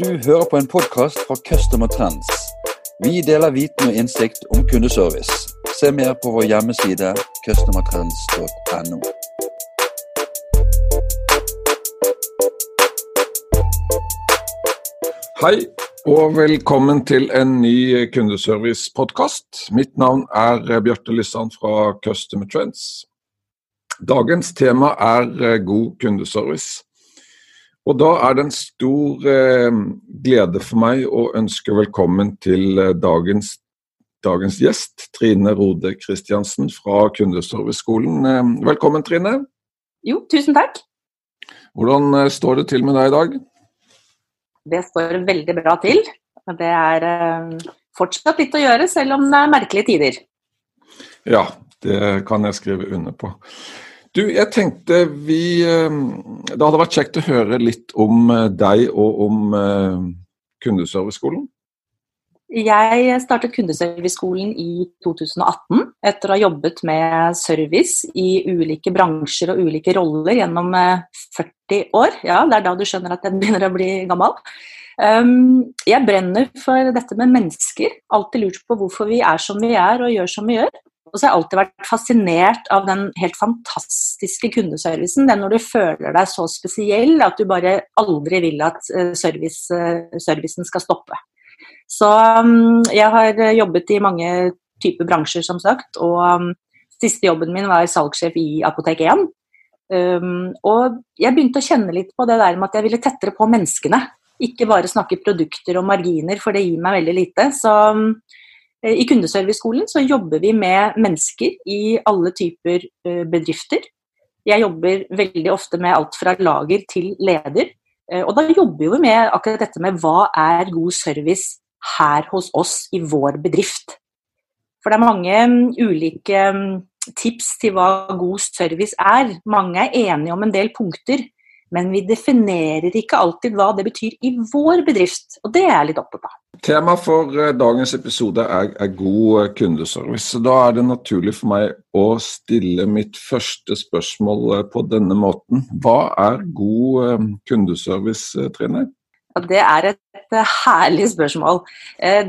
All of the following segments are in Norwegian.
Du hører på en podkast fra Customer Trends. Vi deler viten og innsikt om kundeservice. Se mer på vår hjemmeside customertrends.no. Hei og velkommen til en ny kundeservice-podkast. Mitt navn er Bjarte Lysand fra Customer Trends. Dagens tema er eh, god kundeservice. Og da er det en stor eh, glede for meg å ønske velkommen til eh, dagens, dagens gjest, Trine Rode Kristiansen fra Kundeserviceskolen. Velkommen, Trine. Jo, tusen takk. Hvordan står det til med deg i dag? Det står veldig bra til. Det er fortsatt litt å gjøre, selv om det er merkelige tider. Ja, det kan jeg skrive under på. Du, jeg tenkte vi eh, Det hadde vært kjekt å høre litt om eh, deg og om eh, Kundeserviceskolen. Jeg startet Kundeserviceskolen i 2018 etter å ha jobbet med service i ulike bransjer og ulike roller gjennom 40 år. Ja, det er da du skjønner at jeg begynner å bli gammel. Um, jeg brenner for dette med mennesker. Alltid lurt på hvorfor vi er som vi er og gjør som vi gjør. Og så har jeg alltid vært fascinert av den helt fantastiske kundeservicen. Den når du føler deg så spesiell at du bare aldri vil at eh, service, eh, servicen skal stoppe. Så um, jeg har jobbet i mange typer bransjer, som sagt. Og um, siste jobben min var salgssjef i Apotek 1. Um, og jeg begynte å kjenne litt på det der med at jeg ville tettere på menneskene. Ikke bare snakke produkter og marginer, for det gir meg veldig lite. Så Eh, I Kundeserviceskolen så jobber vi med mennesker i alle typer eh, bedrifter. Jeg jobber veldig ofte med alt fra lager til leder. Eh, og da jobber vi med akkurat dette med hva er god service her hos oss i vår bedrift. For det er mange mm, ulike mm, tips til hva god service er. Mange er enige om en del punkter, men vi definerer ikke alltid hva det betyr i vår bedrift. Og det er jeg litt opptatt av. Tema for eh, dagens episode er, er, god eh, kundeservice. så Da er det naturlig for meg å stille mitt første spørsmål eh, på denne måten. Hva er god kundeservice, Trine? Ja, det er et herlig spørsmål.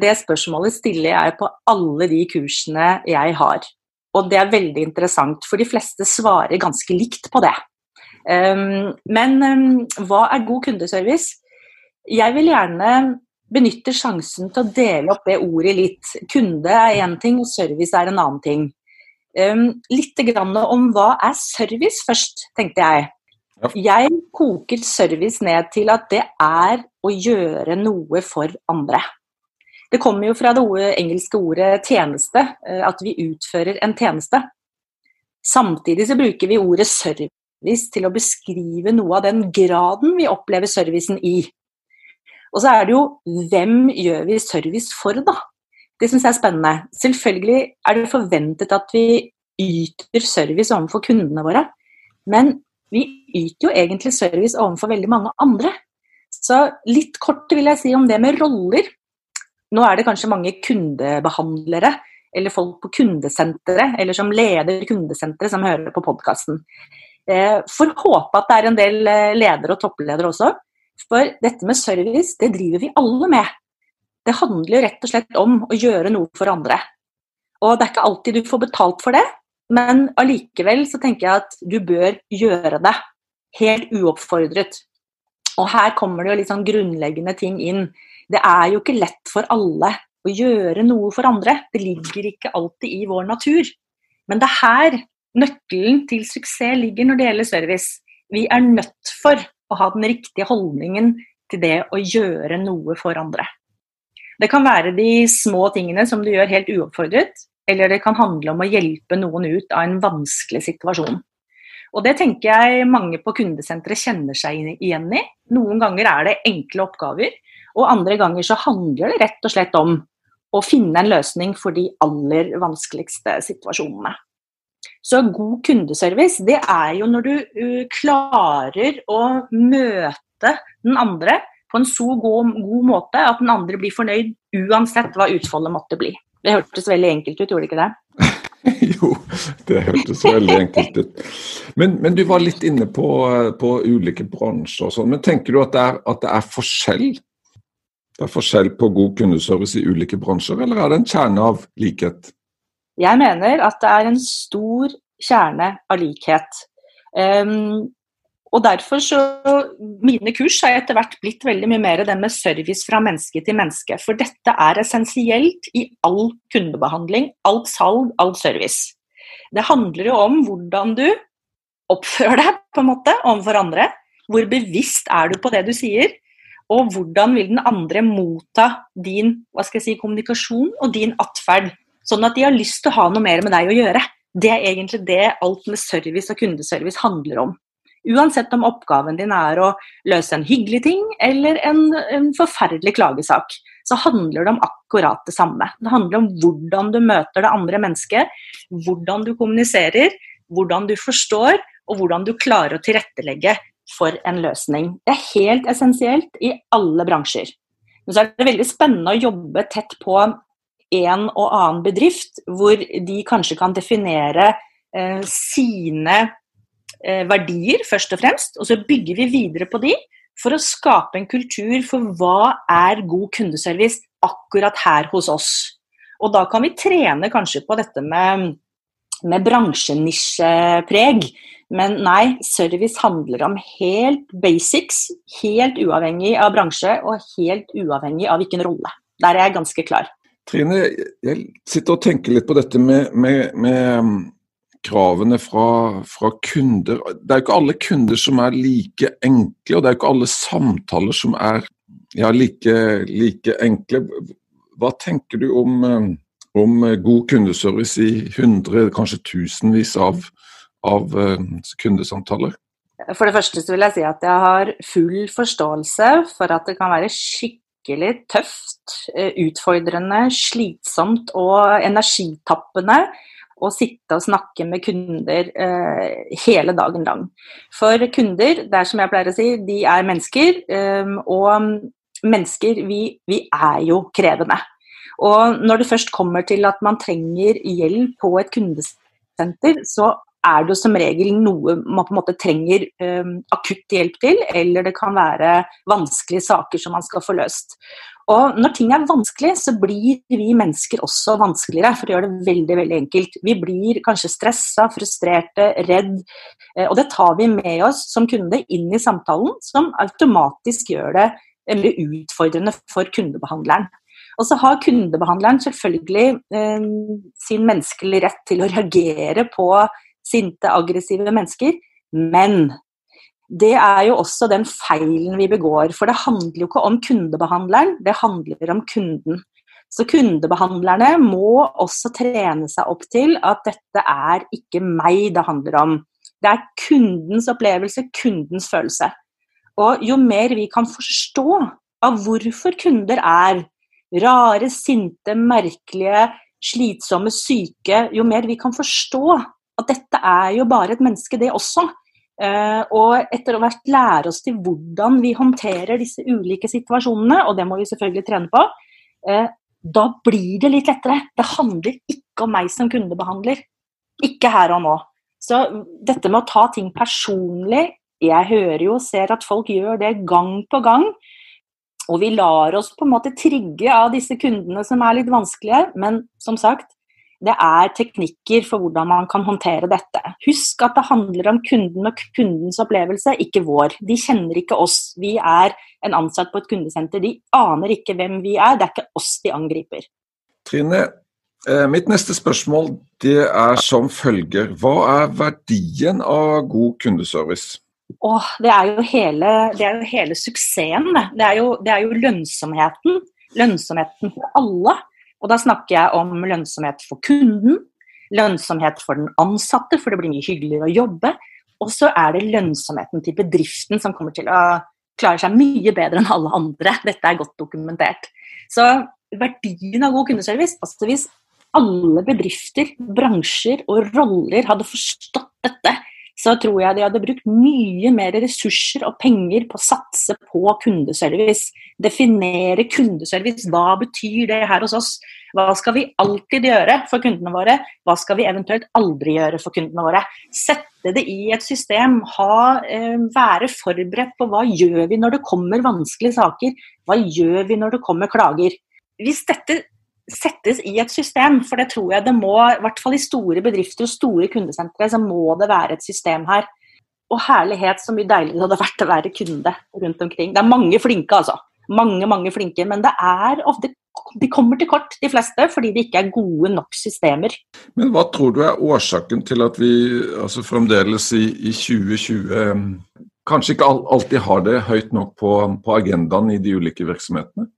Det spørsmålet stiller jeg på alle de kursene jeg har. Og det er veldig interessant, for de fleste svarer ganske likt på det. Men hva er god kundeservice? Jeg vil gjerne benytte sjansen til å dele opp det ordet litt. Kunde er én ting, og service er en annen ting. Litt om hva er service først, tenkte jeg. Jeg koker service ned til at det er å gjøre noe for andre. Det kommer jo fra det engelske ordet 'tjeneste', eh, at vi utfører en tjeneste. Samtidig så bruker vi ordet service til å beskrive noe av den graden vi opplever servicen i. Og så er det jo hvem gjør vi service for, da? Det syns jeg er spennende. Selvfølgelig er det forventet at vi yter service overfor kundene våre, men vi yter jo egentlig service overfor veldig mange andre. Så litt kort vil jeg si om det med roller. Nå er det kanskje mange kundebehandlere eller folk på kundesenteret eller som leder kundesenteret som hører på podkasten. Eh, får håpe at det er en del eh, ledere og toppledere også for dette med service, det driver vi alle med. Det handler jo rett og slett om å gjøre noe for andre. Og det er ikke alltid du får betalt for det, men allikevel så tenker jeg at du bør gjøre det. Helt uoppfordret. Og her kommer det jo litt sånn grunnleggende ting inn. Det er jo ikke lett for alle å gjøre noe for andre. Det ligger ikke alltid i vår natur. Men det er her nøkkelen til suksess ligger når det gjelder service. Vi er nødt for å ha den riktige holdningen til det å gjøre noe for andre. Det kan være de små tingene som du gjør helt uoppfordret, eller det kan handle om å hjelpe noen ut av en vanskelig situasjon. Og Det tenker jeg mange på kundesenteret kjenner seg igjen i. Noen ganger er det enkle oppgaver, og andre ganger så handler det rett og slett om å finne en løsning for de aller vanskeligste situasjonene. Så god kundeservice, det er jo når du uh, klarer å møte den andre på en så god, god, måte at den andre blir fornøyd uansett hva utfoldet måtte bli. Det hørtes veldig enkelt ut, gjorde det ikke det? Jo, det hørtes veldig enkelt ut. Men, men du var litt inne på, på ulike bransjer og sånn. Men tenker du at det, er, at det er forskjell? Det er forskjell på god kundeservice i ulike bransjer, eller er det en kjerne av likhet? Jeg mener at det er en stor kjerne av likhet. Um, og derfor så Mine kurs har etter hvert blitt veldig mye mer den med service fra menneske til menneske. For dette er essensielt i all kundebehandling, alt salg, all service. Det handler jo om hvordan du oppfører deg på en måte overfor andre. Hvor bevisst er du på det du sier? Og hvordan vil den andre motta din hva skal jeg si, kommunikasjon og din atferd? Sånn at de har lyst til å ha noe mer med deg å gjøre. Det er egentlig det alt med service og kundeservice handler om. Uansett om oppgaven din er å løse en hyggelig ting eller en, en, forferdelig klagesak, så handler det om akkurat det samme. Det handler om hvordan du møter det andre mennesket, hvordan du kommuniserer, hvordan du forstår, og hvordan du klarer å tilrettelegge for en løsning. Det er helt essensielt i alle bransjer. Men så er det veldig spennende å jobbe tett på en og annen bedrift, hvor de kanskje kan definere eh, sine Eh, verdier, først og fremst, og så bygger vi videre på de for å skape en kultur for hva er god kundeservice akkurat her hos oss. Og da kan vi trene kanskje på dette med, med bransjenisjepreg. Men nei, service handler om helt basics, helt uavhengig av bransje og helt uavhengig av hvilken rolle. Der er jeg ganske klar. Trine, jeg sitter og tenker litt på dette med, med, med kravene fra, fra, kunder. Det er jo ikke alle kunder som er like enkle, og det er jo ikke alle samtaler som er ja, like, like, enkle. Hva tenker du om, eh, om, god kundeservice i hundre, kanskje tusenvis av, av eh, kundesamtaler? For det første vil jeg si at jeg har full forståelse for at det kan være skikkelig tøft, eh, utfordrende, slitsomt og energitappende å sitte og snakke med kunder eh, hele dagen lang. For kunder, det er som jeg pleier å si, de er mennesker. Eh, og mennesker, vi, vi, er jo krevende. Og når det først kommer til at man trenger hjelp på et kundesenter, så er det jo som regel noe man på en måte trenger um, akutt hjelp til, eller det kan være vanskelige saker som man skal få løst. Og når ting er vanskelig, så blir vi mennesker også vanskeligere, for å gjøre det veldig veldig enkelt. Vi blir kanskje stressa, frustrerte, redd. Eh, og det tar vi med oss som kunde inn i samtalen, som automatisk gjør det eller utfordrende for kundebehandleren. Og så har kundebehandleren selvfølgelig eh, sin menneskelige rett til å reagere på sinte, aggressive mennesker, men det er jo også den feilen vi begår. For det handler jo ikke om kundebehandleren, det handler om kunden. Så kundebehandlerne må også trene seg opp til at dette er ikke meg det handler om. Det er kundens opplevelse, kundens følelse. Og jo mer vi kan forstå av hvorfor kunder er rare, sinte, merkelige, slitsomme, syke, jo mer vi kan forstå at dette er jo bare et menneske, det også, Uh, og etter hvert lære oss til hvordan vi håndterer disse ulike situasjonene, og det må vi selvfølgelig trene på, uh, da blir det litt lettere. Det handler ikke om meg som kundebehandler. Ikke her og nå. Så dette med å ta ting personlig Jeg hører jo og ser at folk gjør det gang på gang. Og vi lar oss på en måte trigge av disse kundene som er litt vanskelige, men som sagt, det er teknikker for hvordan man kan håndtere dette. Husk at det handler om kunden og kundens opplevelse, ikke vår. De kjenner ikke oss. Vi er en ansatt på et kundesenter. De aner ikke hvem vi er. Det er ikke oss de angriper. Trine, eh, mitt neste spørsmål det er som følger. Hva er verdien av god kundeservice? Åh, det, er jo hele, det er jo hele suksessen. Det er jo, det er jo lønnsomheten. Lønnsomheten for alle. Og da snakker jeg om lønnsomhet for kunden, lønnsomhet for den ansatte, for det blir mye hyggeligere å jobbe. Og så er det lønnsomheten til bedriften som kommer til å klare seg mye bedre enn alle andre. Dette er godt dokumentert. Så verdien av god kundeservice altså Hvis alle bedrifter, bransjer og roller hadde forstått dette så tror jeg de hadde brukt mye mer ressurser og penger på å satse på kundeservice. Definere kundeservice. Hva betyr det her hos oss? Hva skal vi alltid gjøre for kundene våre? Hva skal vi eventuelt aldri gjøre for kundene våre? Sette det i et system. Ha, eh, være forberedt på hva gjør vi når det kommer vanskelige saker? Hva gjør vi når det kommer klager? Hvis dette settes i et system, for det tror jeg det må, i hvert fall i store bedrifter og store kundesentre, så må det være et system her. Og herlighet, så mye deiligere det hadde vært å være kunde rundt omkring. Det er mange flinke, altså. Mange, mange flinke. Men det er ofte de kommer til kort, de fleste, fordi det ikke er gode nok systemer. Men hva tror du er årsaken til at vi altså fremdeles i, i 2020 kanskje ikke alltid har det høyt nok på, på agendaen i de ulike virksomhetene?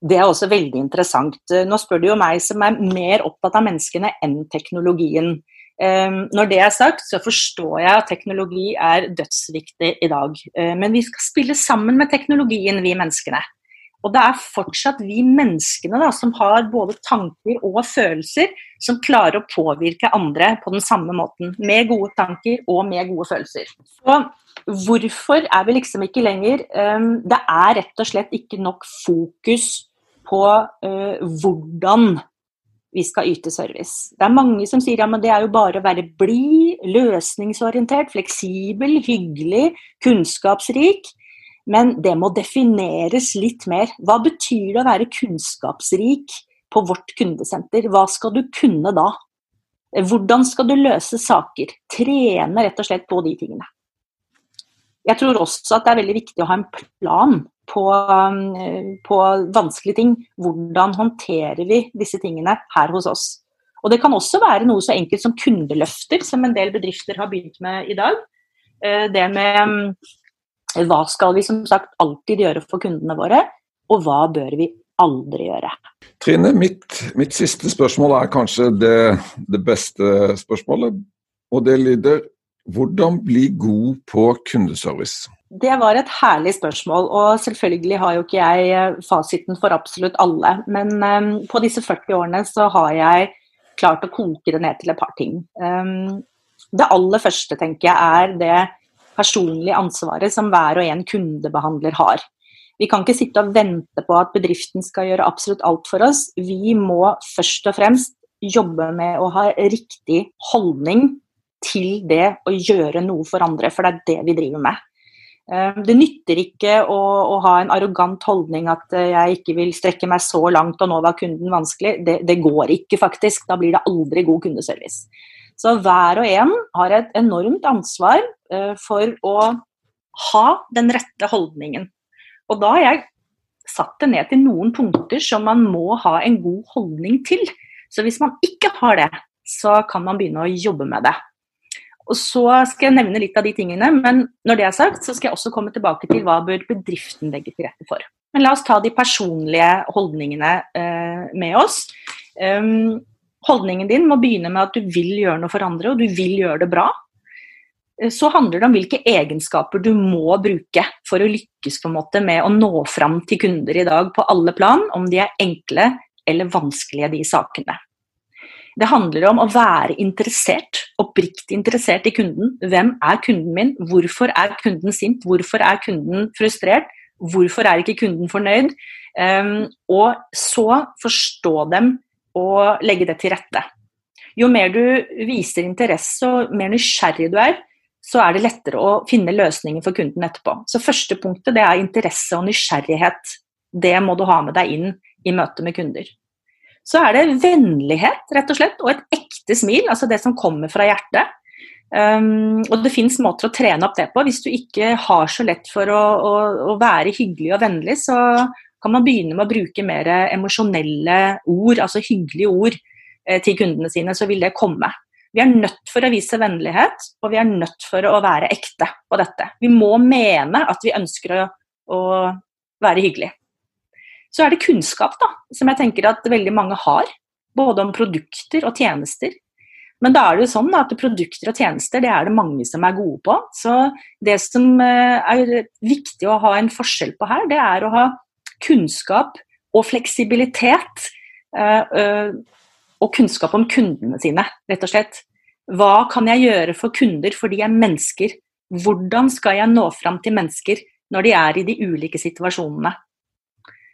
Det er også veldig interessant. Nå spør du jo meg som er mer opptatt av menneskene enn teknologien. Ehm, når det er sagt, så forstår jeg at teknologi er dødsviktig i dag. Ehm, men vi skal spille sammen med teknologien, vi menneskene. Og det er fortsatt vi menneskene da, som har både tanker og følelser, som klarer å påvirke andre på den samme måten. Med gode tanker og med gode følelser. Så hvorfor er vi liksom ikke lenger um, Det er rett og slett ikke nok fokus på uh, hvordan vi skal yte service. Det er mange som sier ja, det er jo bare å være blid, løsningsorientert, fleksibel, hyggelig, kunnskapsrik. Men det må defineres litt mer. Hva betyr det å være kunnskapsrik på vårt kundesenter? Hva skal du kunne da? Hvordan skal du løse saker? Trene rett og slett på de tingene. Jeg tror også at det er veldig viktig å ha en plan på, på vanskelige ting. Hvordan håndterer vi disse tingene her hos oss? Og Det kan også være noe så enkelt som kundeløfter, som en del bedrifter har begynt med i dag. Eh, det med hva skal vi som sagt alltid gjøre for kundene våre, og hva bør vi aldri gjøre? Trine, mitt, mitt siste spørsmål er kanskje det, det, beste spørsmålet. Og det lyder hvordan bli god på kundeservice? Det var et herlig spørsmål, og selvfølgelig har jo ikke jeg eh, fasiten for absolutt alle. Men um, på disse 40 årene så har jeg klart å koke det ned til et par ting. Um, det aller første, tenker jeg, er det personlige ansvaret som hver og en kundebehandler har. Vi kan ikke sitte og vente på at bedriften skal gjøre absolutt alt for oss. Vi må først og fremst jobbe med å ha riktig holdning til det å gjøre noe for andre, for det er det vi driver med. Eh, det nytter ikke å, å, ha en arrogant holdning at eh, jeg ikke vil strekke meg så langt og nå var kunden vanskelig. Det, det går ikke, faktisk. Da blir det aldri god kundeservice. Så hver og en har et enormt ansvar uh, for å ha den rette holdningen. Og da har jeg satt det ned til noen punkter som man må ha en god holdning til. Så hvis man ikke har det, så kan man begynne å jobbe med det. Og så skal jeg nevne litt av de tingene, men når det er sagt, så skal jeg også komme tilbake til hva bør bedriften legge til rette for. Men la oss ta de personlige holdningene eh, med oss. Um, holdningen din må begynne med at du vil gjøre noe for andre, og du vil gjøre det bra. Eh, så handler det om hvilke egenskaper du må bruke for å lykkes på en måte med å nå fram til kunder i dag på alle plan, om de er enkle eller vanskelige, de sakene. Det handler om å være interessert, oppriktig interessert i kunden. Hvem er kunden min? Hvorfor er kunden sint? Hvorfor er kunden frustrert? Hvorfor er ikke kunden fornøyd? Um, og så forstå dem og legge det til rette. Jo mer du viser interesse og mer nysgjerrig du er, så er det lettere å finne løsninger for kunden etterpå. Så første punktet det er interesse og nysgjerrighet. Det må du ha med deg inn i møte med kunder. Så er det vennlighet, rett og slett, og et ekte smil, altså det som kommer fra hjertet. Um, og det fins måter å trene opp det på. Hvis du ikke har så lett for å, å, å være hyggelig og vennlig, så kan man begynne med å bruke mer emosjonelle ord, altså hyggelige ord, eh, til kundene sine, så vil det komme. Vi er nødt for å vise vennlighet, og vi er nødt for å være ekte på dette. Vi må mene at vi ønsker å, å være hyggelig. Så er det kunnskap, da, som jeg tenker at veldig mange har. Både om produkter og tjenester. Men da er det jo sånn at produkter og tjenester det er det mange som er gode på. Så det som eh, er viktig å ha en forskjell på her, det er å ha kunnskap og fleksibilitet. Eh, eh, og kunnskap om kundene sine, rett og slett. Hva kan jeg gjøre for kunder, fordi jeg er mennesker? Hvordan skal jeg nå fram til mennesker når de er i de ulike situasjonene?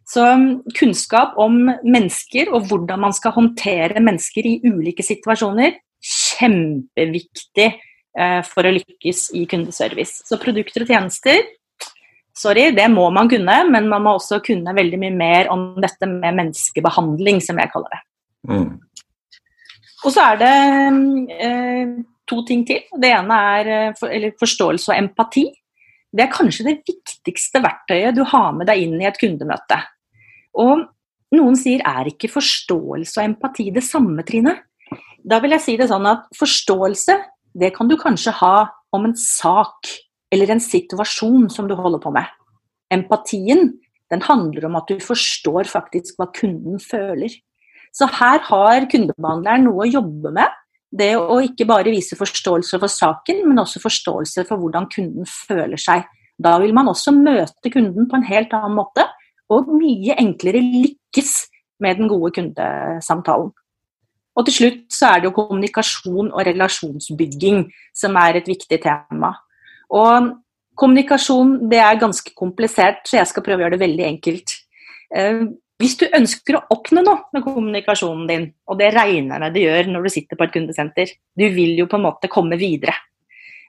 Så um, kunnskap om mennesker og hvordan man skal håndtere mennesker i ulike situasjoner, kjempeviktig eh, for å lykkes i kundeservice. Så produkter og tjenester, sorry, det må man kunne, men man må også kunne veldig mye mer om dette med menneskebehandling, som jeg kaller det. Mm. Og så er det eh, to ting til. Det ene er eh, for, forståelse og empati. Det er kanskje det viktigste verktøyet du har med deg inn i et kundemøte. Og noen sier er ikke forståelse og empati det samme, Trine? Da vil jeg si det sånn at forståelse, det kan du kanskje ha om en sak eller en situasjon som du holder på med. Empatien, den handler om at du forstår faktisk hva kunden føler. Så her har kundebehandleren noe å jobbe med. Det å ikke bare vise forståelse for saken, men også forståelse for hvordan kunden føler seg. Da vil man også møte kunden på en helt annen måte, og mye enklere lykkes med den gode kundesamtalen. Og til slutt så er det jo kommunikasjon og relasjonsbygging som er et viktig tema. Og kommunikasjon det er ganske komplisert, så jeg skal prøve å gjøre det veldig enkelt. Eh, hvis du ønsker å oppnå noe med kommunikasjonen din, og det regner med du gjør når du sitter på et kundesenter, du vil jo på en måte komme videre.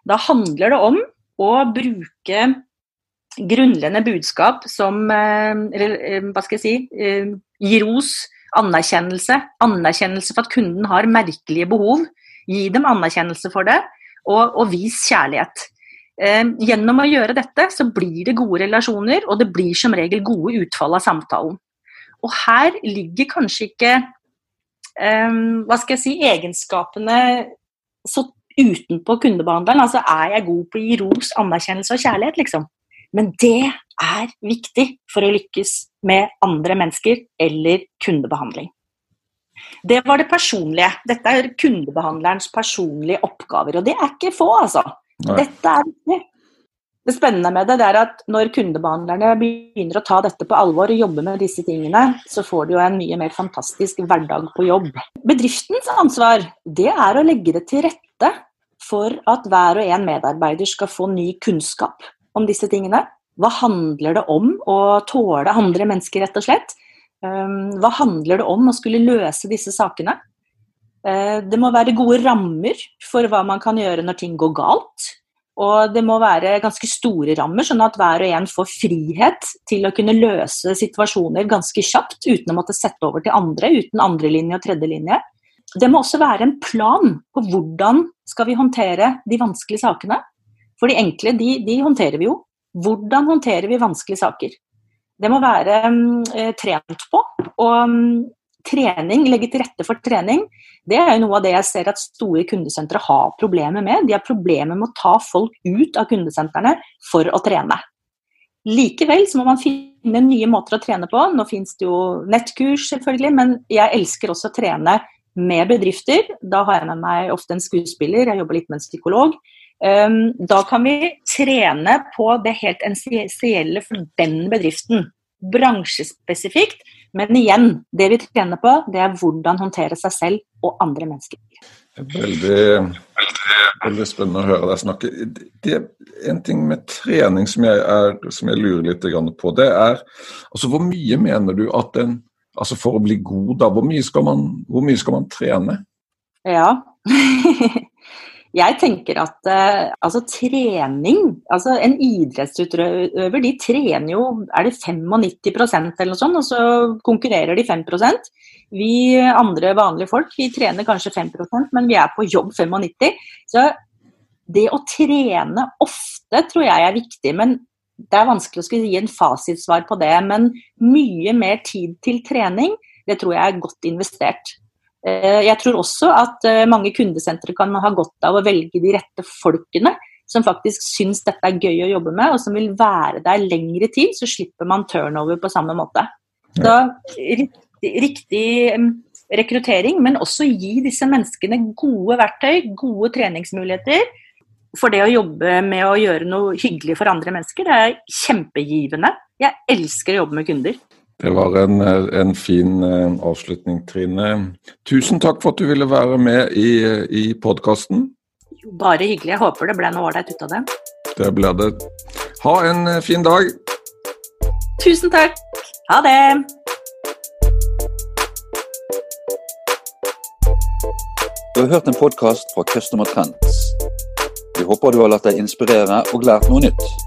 Da handler det om å bruke grunnleggende budskap som eh, eh, hva skal jeg si, eh, gir ros, anerkjennelse. Anerkjennelse for at kunden har merkelige behov. Gi dem anerkjennelse for det, og, og vis kjærlighet. Gjennom å gjøre dette så blir det gode relasjoner, og det blir som regel gode utfall av samtalen. Og her ligger kanskje ikke um, hva skal jeg si, egenskapene så utenpå kundebehandleren. Altså er jeg god på å gi ros, anerkjennelse og kjærlighet, liksom. Men det er viktig for å lykkes med andre mennesker eller kundebehandling. Det var det personlige. Dette er kundebehandlerens personlige oppgaver. Og det er ikke få, altså. Nei. Dette er viktig. Det spennende med det, det er at når kundebehandlerne begynner å ta dette på alvor og jobbe med disse tingene, så får de jo en mye mer fantastisk hverdag på jobb. Bedriftens ansvar det er å legge det til rette for at hver og en medarbeider skal få ny kunnskap om disse tingene. Hva handler det om å tåle andre mennesker, rett og slett? Ehm, hva handler det om å skulle løse disse sakene? Eh, det må være gode rammer for hva man kan gjøre når ting går galt. Og det må være ganske store rammer, sånn at hver og en får frihet til å kunne løse situasjoner ganske kjapt uten å måtte sette over til andre, uten andrelinje og tredjelinje. Det må også være en plan på hvordan skal vi håndtere de vanskelige sakene. For de enkle, de, de håndterer vi jo. Hvordan håndterer vi vanskelige saker? Det må være um, trent på. Og um, trening, legge til rette for trening, det er jo noe av det jeg ser at store kundesentre har problemer med. De har problemer med å ta folk ut av kundesentrene for å trene. Likevel så må man finne nye måter å trene på. Nå finnes det jo nettkurs, selvfølgelig, men jeg elsker også å trene med bedrifter. Da har jeg med meg ofte en skuespiller, jeg jobber litt med en psykolog. Ehm, da kan vi trene på det helt essensielle for den bedriften. Bransjespesifikt. Men igjen, det vi trener på, det er hvordan håndtere seg selv og andre mennesker. Veldig, veldig spennende å høre deg snakke. Det er en ting med trening som jeg, er, som jeg lurer litt på. Det er altså hvor mye mener du at en Altså for å bli god, da, hvor mye skal man, hvor mye skal man trene? Ja. Jeg tenker at uh, altså trening altså En idrettsutøver de trener jo er det 95% eller noe sånt, og så konkurrerer de 5% Vi andre vanlige folk vi trener kanskje 5% men vi er på jobb 95 Så det å trene ofte tror jeg er viktig. men det er vanskelig å skulle gi en fasitsvar på det, men mye mer tid til trening, det tror jeg er godt investert. Eh, jeg tror også at eh, mange kundesentre kan ha godt av å velge de rette folkene som faktisk syns dette er gøy å jobbe med, og som vil være der lengre tid, så slipper man turnover på samme måte. Så riktig, riktig mm, rekruttering, men også gi disse menneskene gode verktøy, gode treningsmuligheter. For det å jobbe med å gjøre noe hyggelig for andre mennesker, det er kjempegivende. Jeg elsker å jobbe med kunder. Det var en, en fin uh, avslutning, Trine. Tusen takk for at du ville være med i, i podkasten. Bare hyggelig. Jeg håper det ble noe ålreit ut av det. Det ble det. Ha en fin dag. Tusen takk. Ha det. Du har hørt en podkast fra Customer Trends. Vi håper du har latt deg inspirere og lært noe nytt.